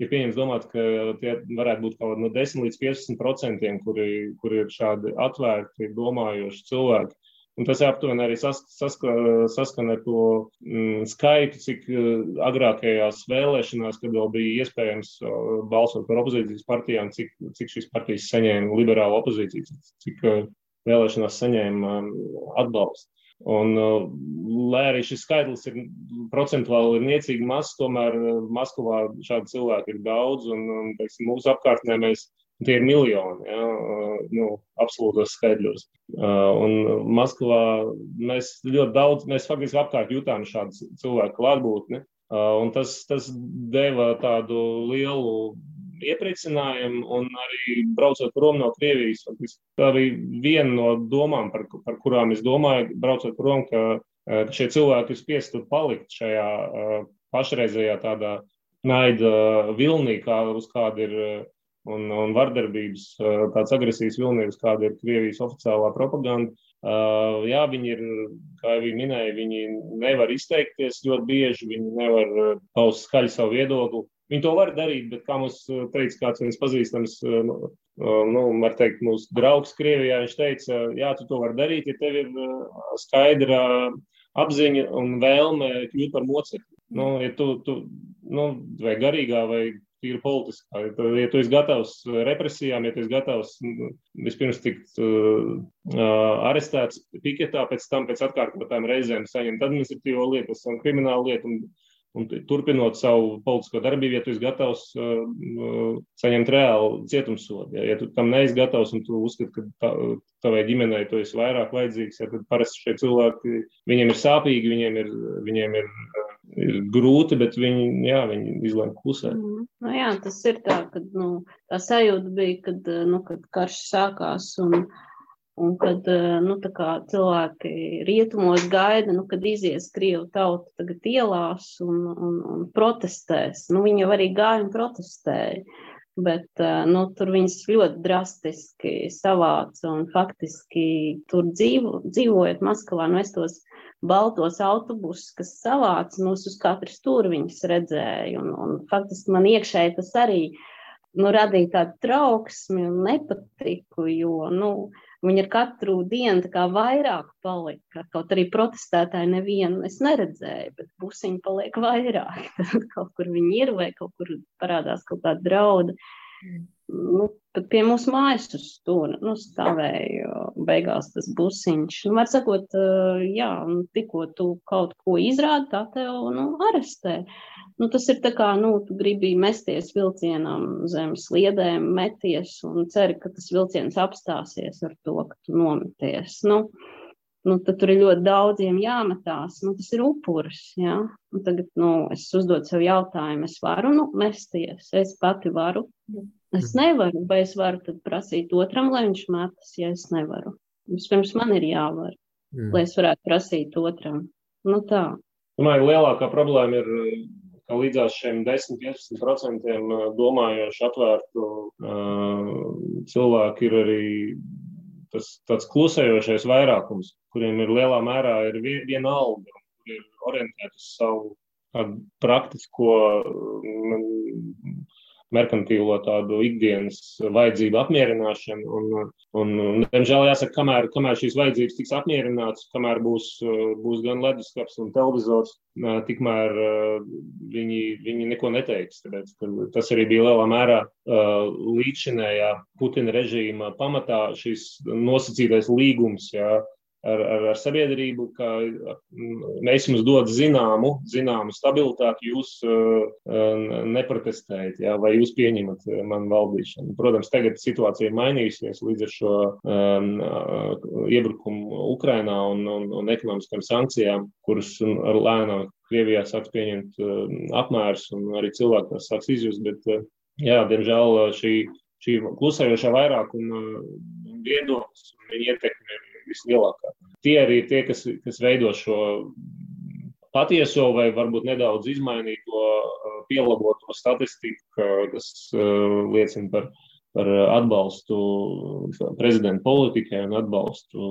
ir pieņems domāt, ka tie varētu būt kaut kādi no 10 līdz 15 procentiem, kuri, kuri ir šādi atvērti, domājoši cilvēki. Un tas aptuveni arī sas, saska, saskan ar to mm, skaitu, cik uh, agrākajās vēlēšanās, kad vēl bija iespējams uh, balsot par opozīcijas partijām, cik, cik šīs partijas saņēma liberālu opozīciju, cik uh, vēlēšanās saņēma um, atbalstu. Un, lai arī šis skaitlis ir procentuāli ir niecīgi mazs, tomēr Maskavā šādu cilvēku ir daudz, un, un teiksim, mūsu apkārtnē mēs tie ir miljoni, ja, nu, absolūtos skaidļos. Un Maskavā mēs ļoti daudz, mēs faktiski apkārt jutām šādu cilvēku klātbūtni, un tas, tas deva tādu lielu iepriecinājumu, un arī braucot prom no Krievijas. Tā bija viena no domām, par, par kurām es domāju, braucot prom, ka šie cilvēki ir spiest palikt šajā pašreizējā tādā naida vilnī, kā uz kāda ir. Un, un vardarbības, tāds agresijas vilnis, kāda ir Krievijas oficiālā propaganda. Uh, jā, viņi ir, kā jau minēja, viņi nevar izteikties ļoti bieži, viņi nevar paust skaļi savu viedokli. Viņi to var darīt, bet, kā mums teica kāds viens pazīstams, nu, nu, var teikt, mūsu draugs Krievijā, viņš teica, jā, tu to var darīt, ja tev ir skaidra apziņa un vēlme kļūt par mocekli. Nu, ja tu, tu, nu, vai garīgā, vai tīri politiskā. Ja tu esi gatavs represijām, ja tu esi gatavs nu, vispirms tikt uh, arestēts piketā, pēc tam pēc atkārtotām reizēm saņemt administratīvo lietu, tas ir krimināla lieta. Un, Un turpinot savu politisko darbību, ja tu esi gatavs uh, uh, saņemt reālu cietumsodu, ja, ja tu tam neesi gatavs un tu uzskati, ka tā, tavai ģimenei tu esi vairāk vajadzīgs, ja, tad parasti šie cilvēki, viņiem ir sāpīgi, viņiem ir, viņiem ir, uh, ir grūti, bet viņi, jā, viņi izlēma klusēt. Mm. Nu, jā, tas ir tā, ka nu, tā sajūta bija, kad, uh, nu, kad karš sākās un Un kad eh, nu, cilvēki rietumos gaida, nu, kad izies Krievu tauta tagad ielās un, un, un protestēs. Nu, viņi jau arī gāja un protestēja, bet eh, nu, tur viņas ļoti drastiski savāca un faktiski tur dzīvo, dzīvojot Maskavā, nu, es tos baltos autobusus, kas savāca mūs uz katru stūri, viņas redzēju. Un, un faktiski man iekšēji tas arī nu, radīja tādu trauksmi un nepatiku, jo, nu, Viņi ar katru dienu vairāk palika. Kaut arī protestētāji nevienu es neredzēju, bet pusiņi paliek vairāk. Tad kaut kur viņi ir vai kaut kur parādās kaut kāda drauda. Mm. Nu, pat pie mūsu mājas uz stūra nu, stāvēja beigās tas busiņš. Nu, var sakot, jā, tikko tu kaut ko izrādi, tā tev nu, arestē. Nu, tas ir tā kā, nu, tu gribi mesties vilcienam zem sliedēm, meties un ceri, ka tas vilciens apstāsies ar to, ka tu nometies. Nu, nu, tad tur ir ļoti daudziem jāmetās. Nu, tas ir upuris. Ja? Un tagad nu, es uzdodu sev jautājumu, es varu nu, mesties, es pati varu. Es mhm. nevaru, vai es varu tad prasīt otram, lai viņš metas, ja es nevaru. Vispirms man ir jāvar, mm. lai es varētu prasīt otram. Nu tā. Domāju, lielākā problēma ir ka līdzās šiem 10-15% domājošu, atvērtu uh, cilvēku ir arī tas tāds klusējošais vairākums, kuriem ir lielā mērā ir viena alga, kur ir orientēti uz savu praktisko merkantīlo tādu ikdienas vajadzību apmierināšanu. Un, un, un, diemžēl, jāsaka, kamēr, kamēr šīs vajadzības tiks apmierinātas, kamēr būs, būs gan leduskapis un televizors, tikmēr viņi, viņi neko neteiks. Tāpēc, tas arī bija lielā mērā līdzinējā Putina režīma pamatā šis nosacītais līgums. Jā, ar, ar, ar sabiedrību, ka mēs jums dod zināmu, zināmu stabilitāti, jūs uh, neprotestējat, jā, vai jūs pieņemat manu valdīšanu. Protams, tagad situācija ir mainījusies līdz ar šo um, iebrukumu Ukrainā un, un, un ekonomiskām sankcijām, kuras ar lēnām Krievijā sāks pieņemt uh, apmērus un arī cilvēki tās sāks izjust, bet, uh, jā, diemžēl šī, šī klusējošā vairākuma viedoklis un viņa ietekme ir vislielākā. Tie arī ir tie, kas, kas veido šo patieso vai varbūt nedaudz izmainīto, uh, pielaboto statistiku, kas uh, liecina par, par atbalstu prezidenta politikai un atbalstu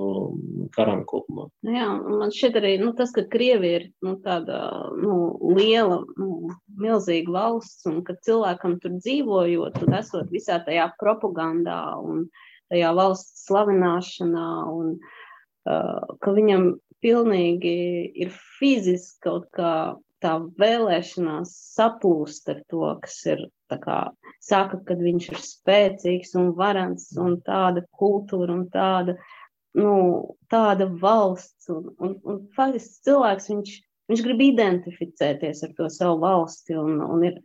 karam kopumā. Nu jā, man šķiet arī nu, tas, ka Krievija ir nu, tāda nu, liela, nu, milzīga valsts un ka cilvēkam tur dzīvojot un esot visā tajā propagandā un tajā valsts slavināšanā un uh, ka viņam pilnīgi ir fiziski kaut kā tā vēlēšanās saplūst ar to, kas ir tā kā saka, kad viņš ir spēcīgs un varants un tāda kultūra un tāda, nu, tāda valsts un, un, un faktiski cilvēks, viņš, viņš grib identificēties ar to savu valsti un, un ir,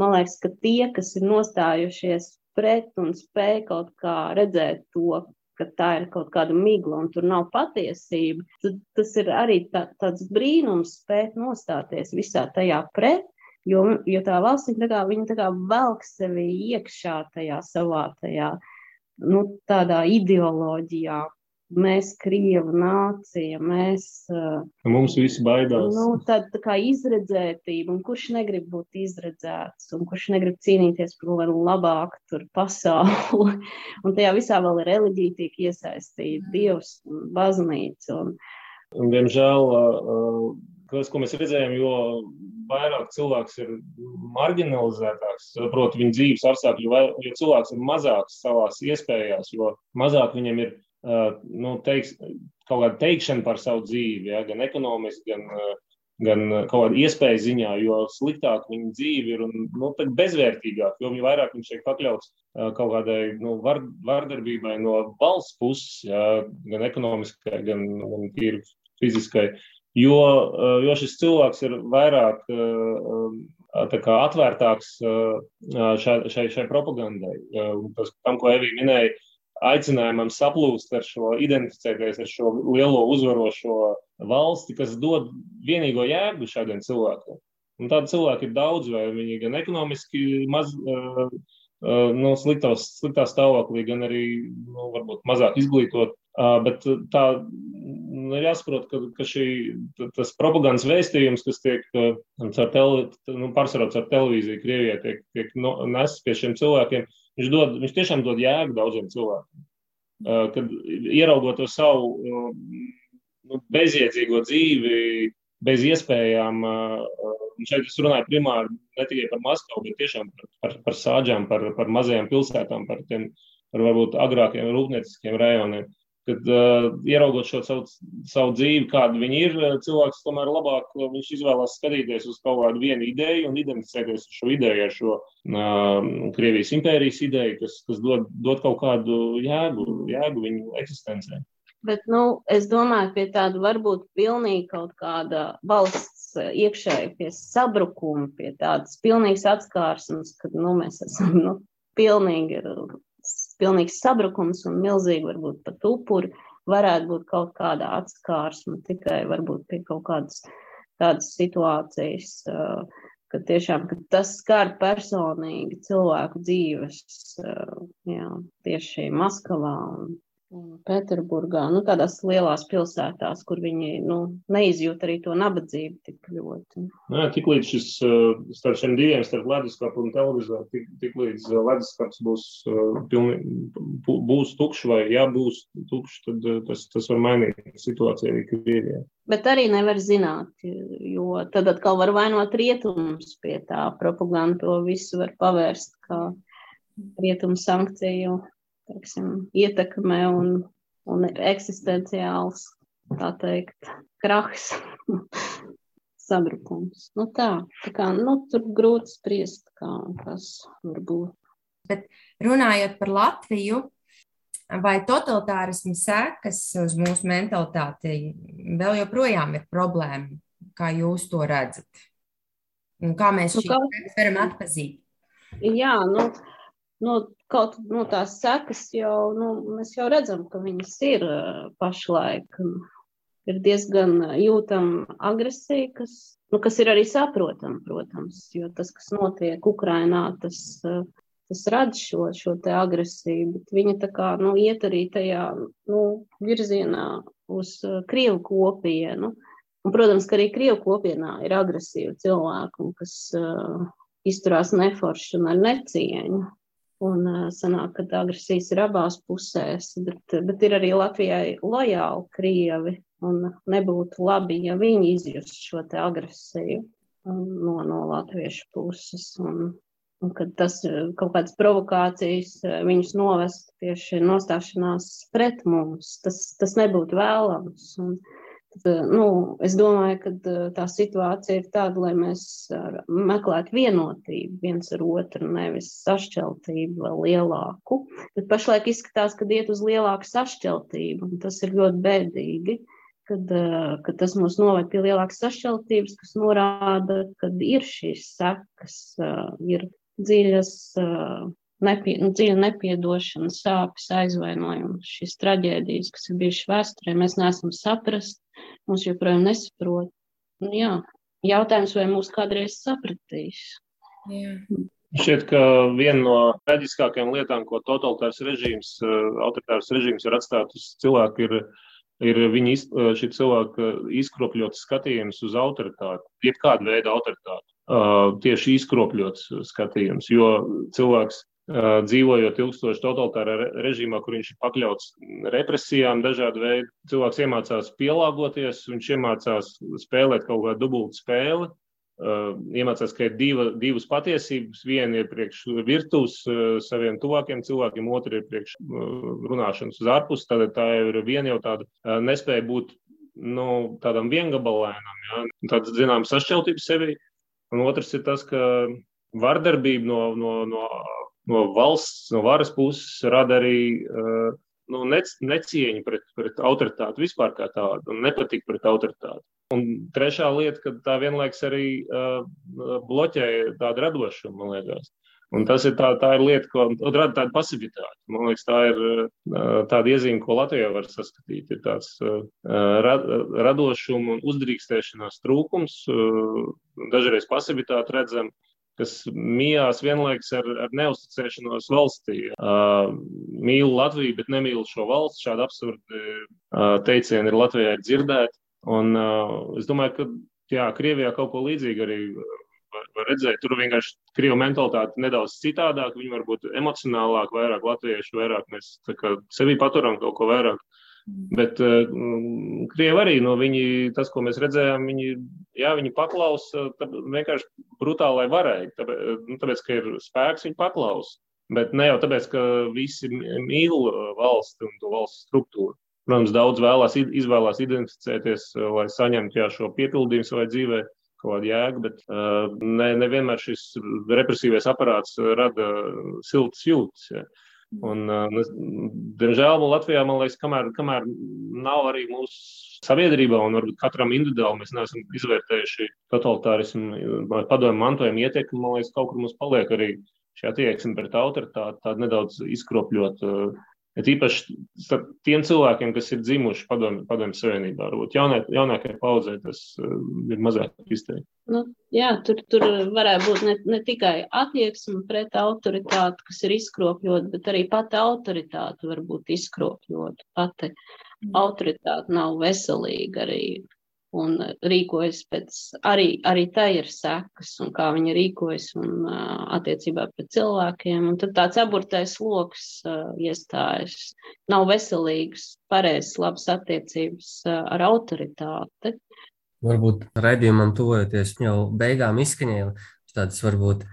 man liekas, ka tie, kas ir nostājušies pret un spēj kaut kā redzēt to, ka tā ir kaut kāda migla un tur nav patiesība, tad tas ir arī tā, tāds brīnums spēt nostāties visā tajā pret, jo, jo tā valsts, tā kā, tā kā velk sevi iekšā tajā savā tajā, nu, tādā ideoloģijā, mēs, Krievu nācija, mēs. Mums visi baidās. Nu, tāda tā kā izredzētība, un kurš negrib būt izredzēts, un kurš negrib cīnīties par labāku tur pasauli. un tajā visā vēl ir reliģija tiek iesaistīta, dievs, baznīca. Un... Un, diemžēl, uh, tas, ko mēs redzējām, jo vairāk cilvēks ir marginalizētāks, proti, viņa dzīves apstākļi, jo, cilvēks ir mazāks savās iespējās, jo mazāk viņam ir nu, teiks, kaut kāda teikšana par savu dzīvi, ja, gan ekonomiski, gan, gan kaut kāda iespēja ziņā, jo sliktāk viņa dzīve ir un nu, bezvērtīgāk, jo vairāk viņš tiek pakļauts kaut kādai nu, var, vardarbībai no valsts puses, ja, gan ekonomiskai, gan, gan tīri fiziskai. Jo, jo šis cilvēks ir vairāk kā, atvērtāks šai, šai, šai propagandai. Tas, tam, ko Evija minēja, aicinājumam saplūst ar šo, identificēties ar šo lielo uzvarošo valsti, kas dod vienīgo jēgu šādiem cilvēkiem. Un tādu cilvēku ir daudz, vai viņi gan ekonomiski maz, uh, uh, nu, sliktos, sliktā stāvoklī, gan arī nu, varbūt mazāk izglītot. Uh, bet tā nu, jāsaprot, ka, ka šī, tas propagandas vēstījums, kas tiek caur, tele, nu, pārsvarā caur televīziju Krievijā, tiek, tiek no, nests pie šiem cilvēkiem, uh, Viņš, dod, viņš tiešām dod jēgu daudziem cilvēkiem. Uh, kad ieraugot to savu uh, nu, bezjēdzīgo dzīvi, bez iespējām, un šeit es runāju primāri ne tikai par Maskavu, bet tiešām par, par, par sāģām, par, par mazajām pilsētām, par tiem par varbūt agrākiem rūpnieciskiem rajoniem kad uh, ieraugot šo savu, savu dzīvi, kāda viņi ir, uh, cilvēks tomēr labāk uh, viņš izvēlās skatīties uz kaut kādu vienu ideju un identificēties ar šo ideju, ar šo uh, Krievijas impērijas ideju, kas, kas dod, dod kaut kādu jēgu, jēgu viņu eksistencē. Bet, nu, es domāju, pie tāda varbūt pilnīgi kaut kāda valsts iekšēji pie sabrukuma, pie tādas pilnīgas atskārsmes, kad, nu, mēs esam, nu, pilnīgi pilnīgs sabrukums un milzīgi varbūt pat upuri, varētu būt kaut kāda atskārsme tikai varbūt pie kaut kādas tādas situācijas, ka tiešām ka tas skar personīgi cilvēku dzīves, jā, tieši Maskavā un Pēterburgā, nu, tādās lielās pilsētās, kur viņi nu, neizjūt arī to nabadzību tik ļoti. Nē, tik līdz šis starp šiem diviem, starp leduskapu un televizoru, tik, tik līdz leduskaps būs, pilni, būs tukšs vai ja būs tukšs, tad tas, tas var mainīt situāciju arī Krievijā. Bet arī nevar zināt, jo tad atkal var vainot rietumus pie tā propaganda, to visu var pavērst kā rietumu sankciju teiksim, ietekme un, un eksistenciāls, tā teikt, krahs, sabrukums. Nu tā, tā kā, nu, tur grūti spriest, kā tas var būt. Bet runājot par Latviju, vai totalitārismu sekas uz mūsu mentalitāti vēl joprojām ir problēma, kā jūs to redzat? Un kā mēs nu, kā... varam atpazīt? Jā, nu, nu, kaut nu, tās sekas jau, nu, mēs jau redzam, ka viņas ir pašlaik. Ir diezgan jūtama agresija, kas, nu, kas ir arī saprotama, protams, jo tas, kas notiek Ukrainā, tas, tas rada šo, šo te agresiju, bet viņa tā kā, nu, iet arī tajā, nu, virzienā uz Krievu kopienu. Un, protams, ka arī Krievu kopienā ir agresīvi cilvēki, kas uh, izturās neforši un ar necieņu. Un sanāk, ka agresijas ir abās pusēs, bet, bet ir arī Latvijai lojāli krievi, un nebūtu labi, ja viņi izjust šo agresiju no, no latviešu puses. Un, un kad tas kaut kādas provokācijas viņus novest tieši nostāšanās pret mums, tas, tas nebūtu vēlams. Un, nu, es domāju, ka tā situācija ir tāda, lai mēs meklētu vienotību viens ar otru, nevis sašķeltību vēl lielāku. Bet pašlaik izskatās, ka iet uz lielāku sašķeltību, un tas ir ļoti bēdīgi. Kad, kad tas mūs noved pie lielākas sašķeltības, kas norāda, ka ir šīs sekas, ir dziļas nepie, nu, dziļa nepiedošana, sāpes, aizvainojums, šīs traģēdijas, kas ir bijušas vēsturē, mēs neesam saprast, mums joprojām nesaprot. Nu, jā, jautājums, vai mūs kādreiz sapratīs. Jā. Šķiet, ka viena no traģiskākajām lietām, ko totalitārs režīms, eh, autoritārs režīms var atstāt uz cilvēku, ir, ir viņa eh, šī cilvēka izkropļots skatījums uz autoritāti, jebkāda veida autoritāti. Uh, tieši izkropļots skatījums, jo cilvēks dzīvojot ilgstoši totalitārā režīmā, kur viņš ir pakļauts represijām, dažādu veidu. Cilvēks iemācās pielāgoties, viņš iemācās spēlēt kaut kādu dubultu spēli. Iemācās, ka ir diva, divas patiesības. Viena ir priekš virtuves saviem tuvākiem cilvēkiem, otra ir priekš runāšanas uz ārpus. Tad tā ir viena jau tāda nespēja būt nu, tādam viengabalēnam, ja? tāda zināma sašķeltība sevi. Un otrs ir tas, ka vardarbība no, no, no no valsts, no varas puses rada arī uh, nu, necieņu pret, pret autoritāti vispār kā tādu un nepatīk pret autoritāti. Un trešā lieta, ka tā vienlaiks arī uh, bloķē tādu radošumu, man liekas. Un tas ir tā, tā ir lieta, ko rada tāda pasivitāte. Man liekas, tā ir uh, tāda iezīme, ko Latvijā var saskatīt. Ir tāds uh, rad, radošuma un uzdrīkstēšanās trūkums, uh, dažreiz pasivitāte redzama kas mījās vienlaikus ar, ar neusticēšanos valstī. Uh, mīlu Latviju, bet nemīlu šo valsts. Šādi absurdi uh, teicieni ir Latvijā ir dzirdēti. Un uh, es domāju, ka jā, Krievijā kaut ko līdzīgu arī var, var redzēt. Tur vienkārši krievu mentalitāte nedaudz citādāk. Viņi var būt emocionālāk, vairāk latviešu, vairāk mēs sevi paturam kaut ko vairāk. Bet uh, Krievi arī, no viņi, tas, ko mēs redzējām, viņi, jā, viņi paklausa vienkārši brutālai varai, tāpēc, nu, tāpēc, ka ir spēks, viņi paklausa. Bet ne jau tāpēc, ka visi mīl valsti un to valsts struktūru. Protams, daudz vēlās, izvēlās identificēties, lai saņemtu jā, šo piepildījumu savai dzīvē, kaut kādu jēgu, bet uh, ne, nevienmēr šis represīvais aparāts rada siltas jūtas. Ja. Un, diemžēl Latvijā, man liekas, kamēr, kamēr nav arī mūsu sabiedrībā, un varbūt katram individuāli mēs neesam izvērtējuši totalitārismu vai padomu mantojumu ietekmi, man liekas, kaut kur mums paliek arī šī attieksme pret autoritāti, tāda nedaudz izkropļot Ir īpaši tiem cilvēkiem, kas ir dzimuši padomju, padomju savienībā. Varbūt jaunā, jaunākajai paudzei tas uh, ir mazāk izteikti. Nu, jā, tur, tur varētu būt ne, ne tikai attieksme pret autoritāti, kas ir izkropļota, bet arī pati autoritāte var būt izkropļota. Pati autoritāte nav veselīga arī un rīkojas pēc, arī, arī tā ir sekas, un kā viņi rīkojas un attiecībā pret cilvēkiem. Un tad tāds aburtais lokus uh, iestājas. Nav veselīgs, pareizs, labs attiecības uh, ar autoritāti. Varbūt raidījumam tuvojoties jau beigām izskaņēja tādas varbūt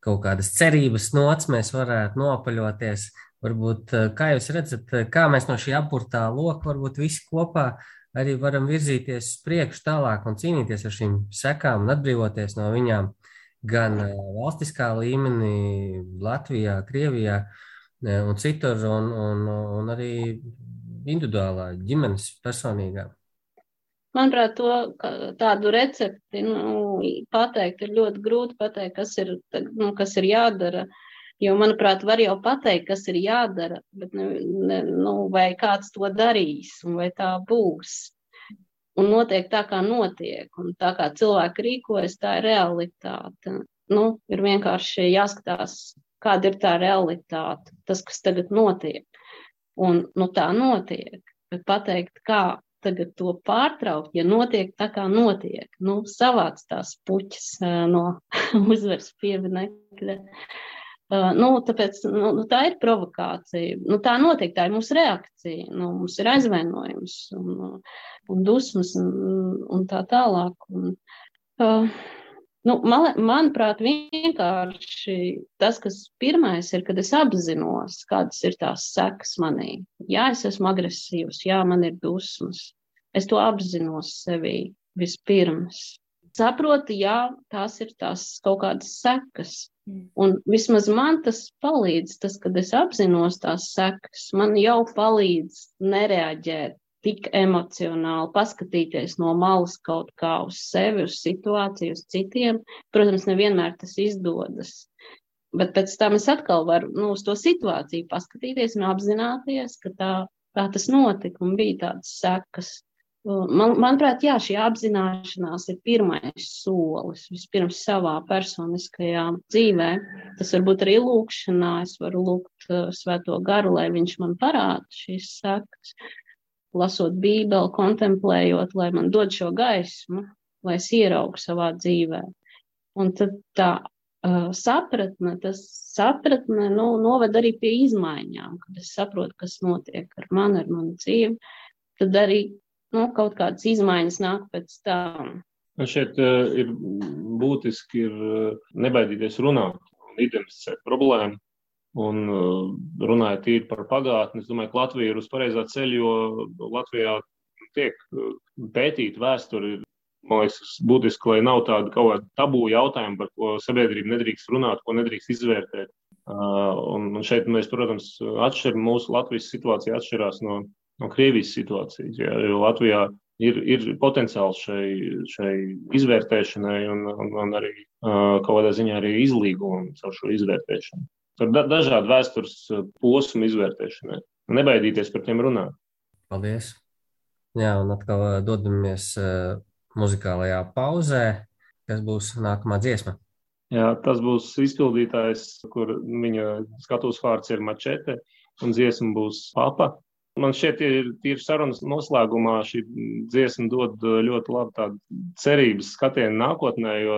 kaut kādas cerības nots mēs varētu nopaļoties. Varbūt, kā jūs redzat, kā mēs no šī apurtā loka varbūt visi kopā uh, arī varam virzīties uz priekšu tālāk un cīnīties ar šīm sekām un atbrīvoties no viņām gan valstiskā līmenī, Latvijā, Krievijā un citur, un, un, un arī individuālā ģimenes personīgā. Manuprāt, to, tādu recepti nu, pateikt ir ļoti grūti pateikt, kas ir, nu, kas ir jādara. Uh, Jo, manuprāt, var jau pateikt, kas ir jādara, bet ne, ne, nu, vai kāds to darīs, un vai tā būs. Un notiek tā, kā notiek, un tā kā cilvēki rīkojas, tā ir realitāte. Nu, ir vienkārši jāskatās, kāda ir tā realitāte, tas, kas tagad notiek. Un nu, tā notiek. Bet pateikt, kā tagad to pārtraukt, ja notiek tā, kā notiek, nu, savāc tās puķis no uzvaras pieminekļa. Nu, tāpēc nu, nu, tā ir provokācija. Nu, tā notiek, tā ir mūsu reakcija. Nu, mums ir aizvainojums un, un dusmas un, un tā tālāk. Un, uh, nu, man, manuprāt, vienkārši tas, kas pirmais ir, kad es apzinos, kādas ir tās sekas manī. Jā, es esmu agresīvs, jā, man ir dusmas. Es to apzinos sevī vispirms. Saprotu, jā, tās ir tās kaut kādas sekas Un vismaz man tas palīdz, tas, kad es apzinos tās sekas, man jau palīdz nereaģēt tik emocionāli, paskatīties no malas kaut kā uz sevi, uz situāciju, uz citiem. Protams, nevienmēr tas izdodas. Bet pēc tam es atkal varu nu, uz to situāciju paskatīties un apzināties, ka tā, tā tas notika un bija tādas sekas. Man, manuprāt, jā, šī apzināšanās ir pirmais solis. Vispirms savā personiskajā dzīvē. Tas var būt arī lūkšanā. Es varu lūgt uh, svēto garu, lai viņš man parāda šīs sakas. Lasot bībeli, kontemplējot, lai man dod šo gaismu, lai es ieraugu savā dzīvē. Un tad tā uh, sapratne, tas sapratne nu, noved arī pie izmaiņām, kad es saprotu, kas notiek ar mani, ar manu dzīvi. Tad arī nu, kaut kādas izmaiņas nāk pēc tam. Šeit uh, ir būtiski ir, uh, nebaidīties runāt un identificēt problēmu. Un uh, runājot tīri par pagātni, es domāju, ka Latvija ir uz pareizā ceļa, jo Latvijā tiek pētīta vēsture. Man liekas, būtiski, lai nav tāda kaut kāda tabū jautājuma, par ko sabiedrība nedrīkst runāt, ko nedrīkst izvērtēt. Un, šeit mēs, protams, atšķiram mūsu Latvijas situācija atšķirās no, no Krievijas situācijas. Jā, jo Latvijā ir, ir potenciāls šai, šai izvērtēšanai un, un, un arī kaut kādā ziņā arī izlīgumam caur šo izvērtēšanu. Tur da, dažādi vēstures posmu izvērtēšanai. Nebaidīties par tiem runāt. Paldies! Jā, un atkal dodamies muzikālajā pauzē, kas būs nākamā dziesma. Jā, tas būs izpildītājs, kur viņa skatuves vārds ir mačete, un dziesma būs papa. Man šķiet, ir tīri sarunas noslēgumā šī dziesma dod uh, ļoti labu tādu cerības skatienu nākotnē, jo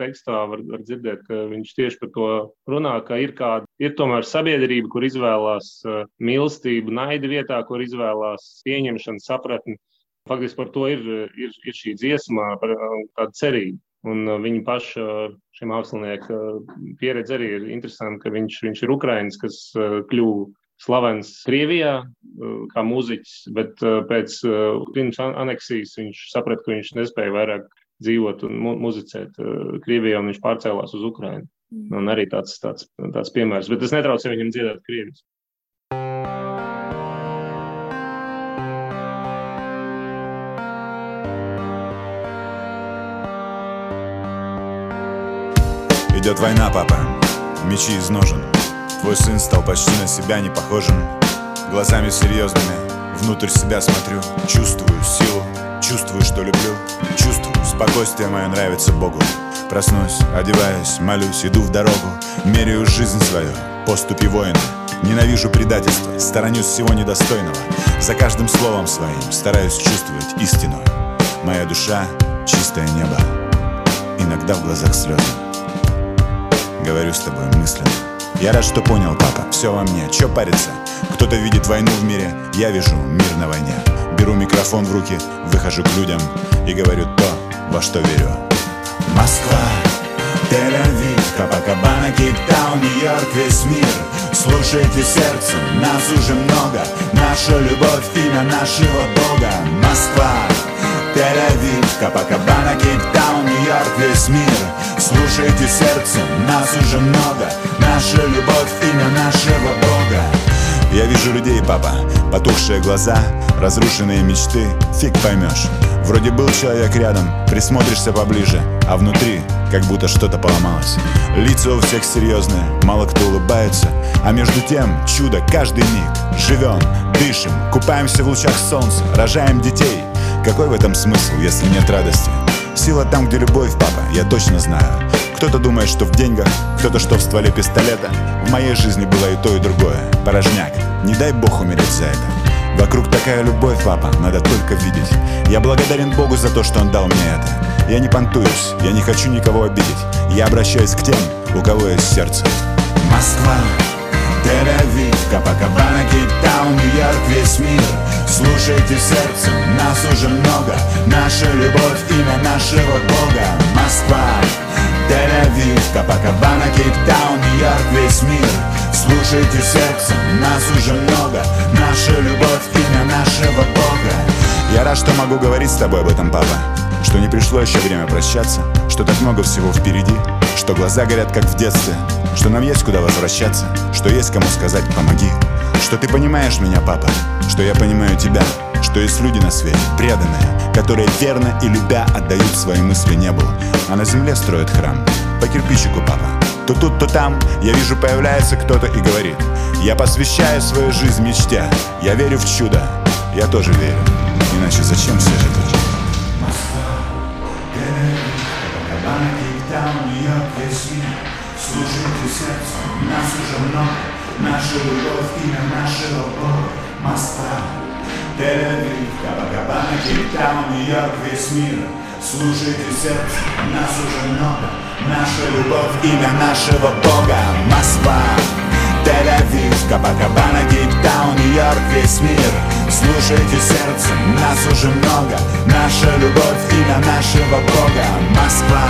tekstā var, var dzirdēt, ka viņš tieši par to runā, ka ir kāda, ir tomēr sabiedrība, kur izvēlās uh, mīlestību, naida vietā, kur izvēlās pieņemšanu, sapratni. Faktiski par to ir, ir, ir šī dziesma, par tādu cerību. Un viņa paša šī mākslinieka pieredze arī ir interesanta, ka viņš, viņš ir Ukrainis, kas kļuva slavens Krievijā uh, kā mūziķis, bet uh, pēc uh, pirms aneksijas viņš saprata, ka viņš nespēja vairāk dzīvot un mu muzicēt Krievijā, un viņš pārcēlās uz Ukrajinu. Mm. Un arī tāds, tāds, tāds piemērs, bet tas netraucē viņam dziedāt Krievijas. Идет война, папа, мечи из ножен Твой сын стал почти на себя не похожим глазами серьезными Внутрь себя смотрю, чувствую силу Чувствую, что люблю, чувствую Спокойствие мое нравится Богу. Проснусь, одеваюсь, молюсь, иду в дорогу. Меряю жизнь свою, поступи воина. Ненавижу предательство, сторонюсь всего недостойного. За каждым словом своим стараюсь чувствовать истину. Моя душа — чистое небо Иногда в глазах слезы. Говорю с тобой мысленно Я рад, что понял, папа, все во мне, чё париться? Кто-то видит войну в мире, я вижу мир на войне. Беру микрофон в руки, выхожу к людям И говорю то, во что верю. Москва, Тель-Авив, Капакабана, Кейптаун, Нью-Йорк, весь мир. Слушайте сердцем, нас уже много. Наша любовь, имя нашего Бога. Москва, Тель-Авив, Капакабана, Кейптаун, Нью-Йорк, весь мир Слушайте сердцем, нас уже много Наша любовь, имя нашего Бога я вижу людей, папа, потухшие глаза, разрушенные мечты, фиг поймешь. Вроде был человек рядом, присмотришься поближе, а внутри как будто что-то поломалось. Лица у всех серьезные, мало кто улыбается, а между тем чудо каждый миг. Живем, дышим, купаемся в лучах солнца, рожаем детей. Какой в этом смысл, если нет радости? Сила там, где любовь, папа, я точно знаю. Кто-то думает, что в деньгах, кто-то, что в стволе пистолета. В моей жизни было и то, и другое. Порожняк. Не дай бог умереть за это. Вокруг такая любовь, папа, надо только видеть. Я благодарен Богу за то, что Он дал мне это. Я не понтуюсь, я не хочу никого обидеть. Я обращаюсь к тем, у кого есть сердце. Москва, Тель-Авив, Капакабана, Кейптаун, Нью-Йорк, весь мир Слушайте сердцем, нас уже много. Наша любовь, имя нашего Бога. Москва, Тель-Авив, Капакабана, Кейптаун, Нью-Йорк, весь мир. Слушайте сердцем, нас уже много. Наша любовь, имя нашего Бога. Я рад, что могу говорить с тобой об этом, папа. Что не пришло еще время прощаться. Что так много всего впереди. Что глаза горят, как в детстве. Что нам есть куда возвращаться. Что есть кому сказать «помоги» Что ты понимаешь меня, папа Что я понимаю тебя что есть люди на свете, преданные, которые верно и любя отдают свои мысли небу, а на земле строят храм. По кирпичику, папа. То тут, то там я вижу появляется кто-то и говорит Я посвящаю свою жизнь мечте Я верю в чудо, я тоже верю Иначе зачем все это? Слушайте сердце, нас уже много Наша любовь, имя нашего Бога Москва, Тель-Авив, Кабакабана, Кейптаун, Нью-Йорк, весь мир. Слушайте сердце, нас уже много. Наша любовь, имя нашего Бога Москва, Тель-Авив, Кабакабана, Кейптаун, Нью-Йорк, весь мир. Слушайте сердце, нас уже много. Наша любовь, имя нашего Бога Москва,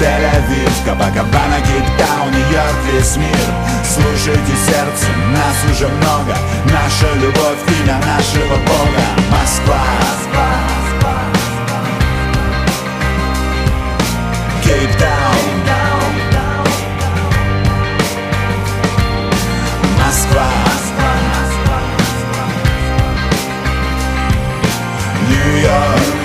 Тель-Авив, Кабакабана, Кейптаун, Нью-Йорк, весь мир. Слушайте сердце, нас уже много. Наша любовь, имя нашего Бога. Москва, Москва Кейптаун Москва. Нью-Йорк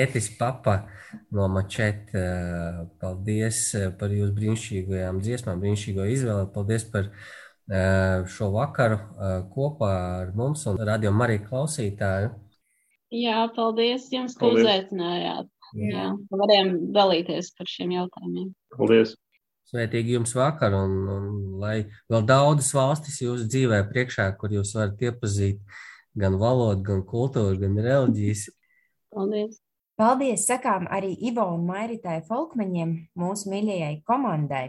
Tētis, papa no mačeta, eh, paldies eh, par jūsu brīnišķīgajām dziesmām, brīnišķīgo izvēli. Paldies par eh, šo vakaru kopā ar mums un radio Mariju klausītāju. Jā, paldies jums, ka paldies. uzaicinājāt. Jā. Jā, varējām dalīties par šiem jautājumiem. Paldies! Svētīgi jums vakar, un, un lai vēl daudzas valstis jūsu dzīvē priekšā, kur jūs varat iepazīt gan valodu, gan kultūru, gan reliģijas. Paldies! Paldies sakām arī Ivo un Mairitai Folkmeņiem, mūsu mīļajai komandai.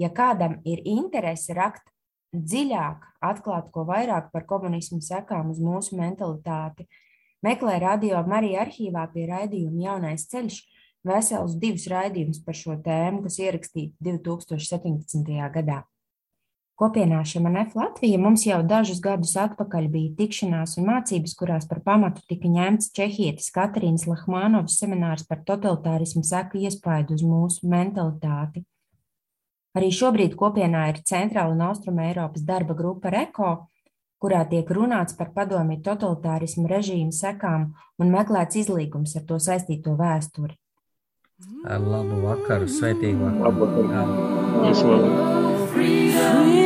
Ja kādam ir interese rakt dziļāk, atklāt ko vairāk par komunismu sekām uz mūsu mentalitāti, meklē radio Marija arhīvā pie raidījuma Jaunais ceļš vesels divus raidījumus par šo tēmu, kas ierakstīti 2017. gadā. Kopienā Šemanef Latvija mums jau dažus gadus atpakaļ bija tikšanās un mācības, kurās par pamatu tika ņemts Čehietis Katrīnas Lahmānovas seminārs par totalitārismu seku iespaidu uz mūsu mentalitāti. Arī šobrīd kopienā ir Centrāla un Austruma Eiropas darba grupa RECO, kurā tiek runāts par padomju totalitārismu režīmu sekām un meklēts izlīgums ar to saistīto vēsturi. Ar labu vakaru, sveitīgu Labu vakaru. vakaru. Visu labu. Freedom,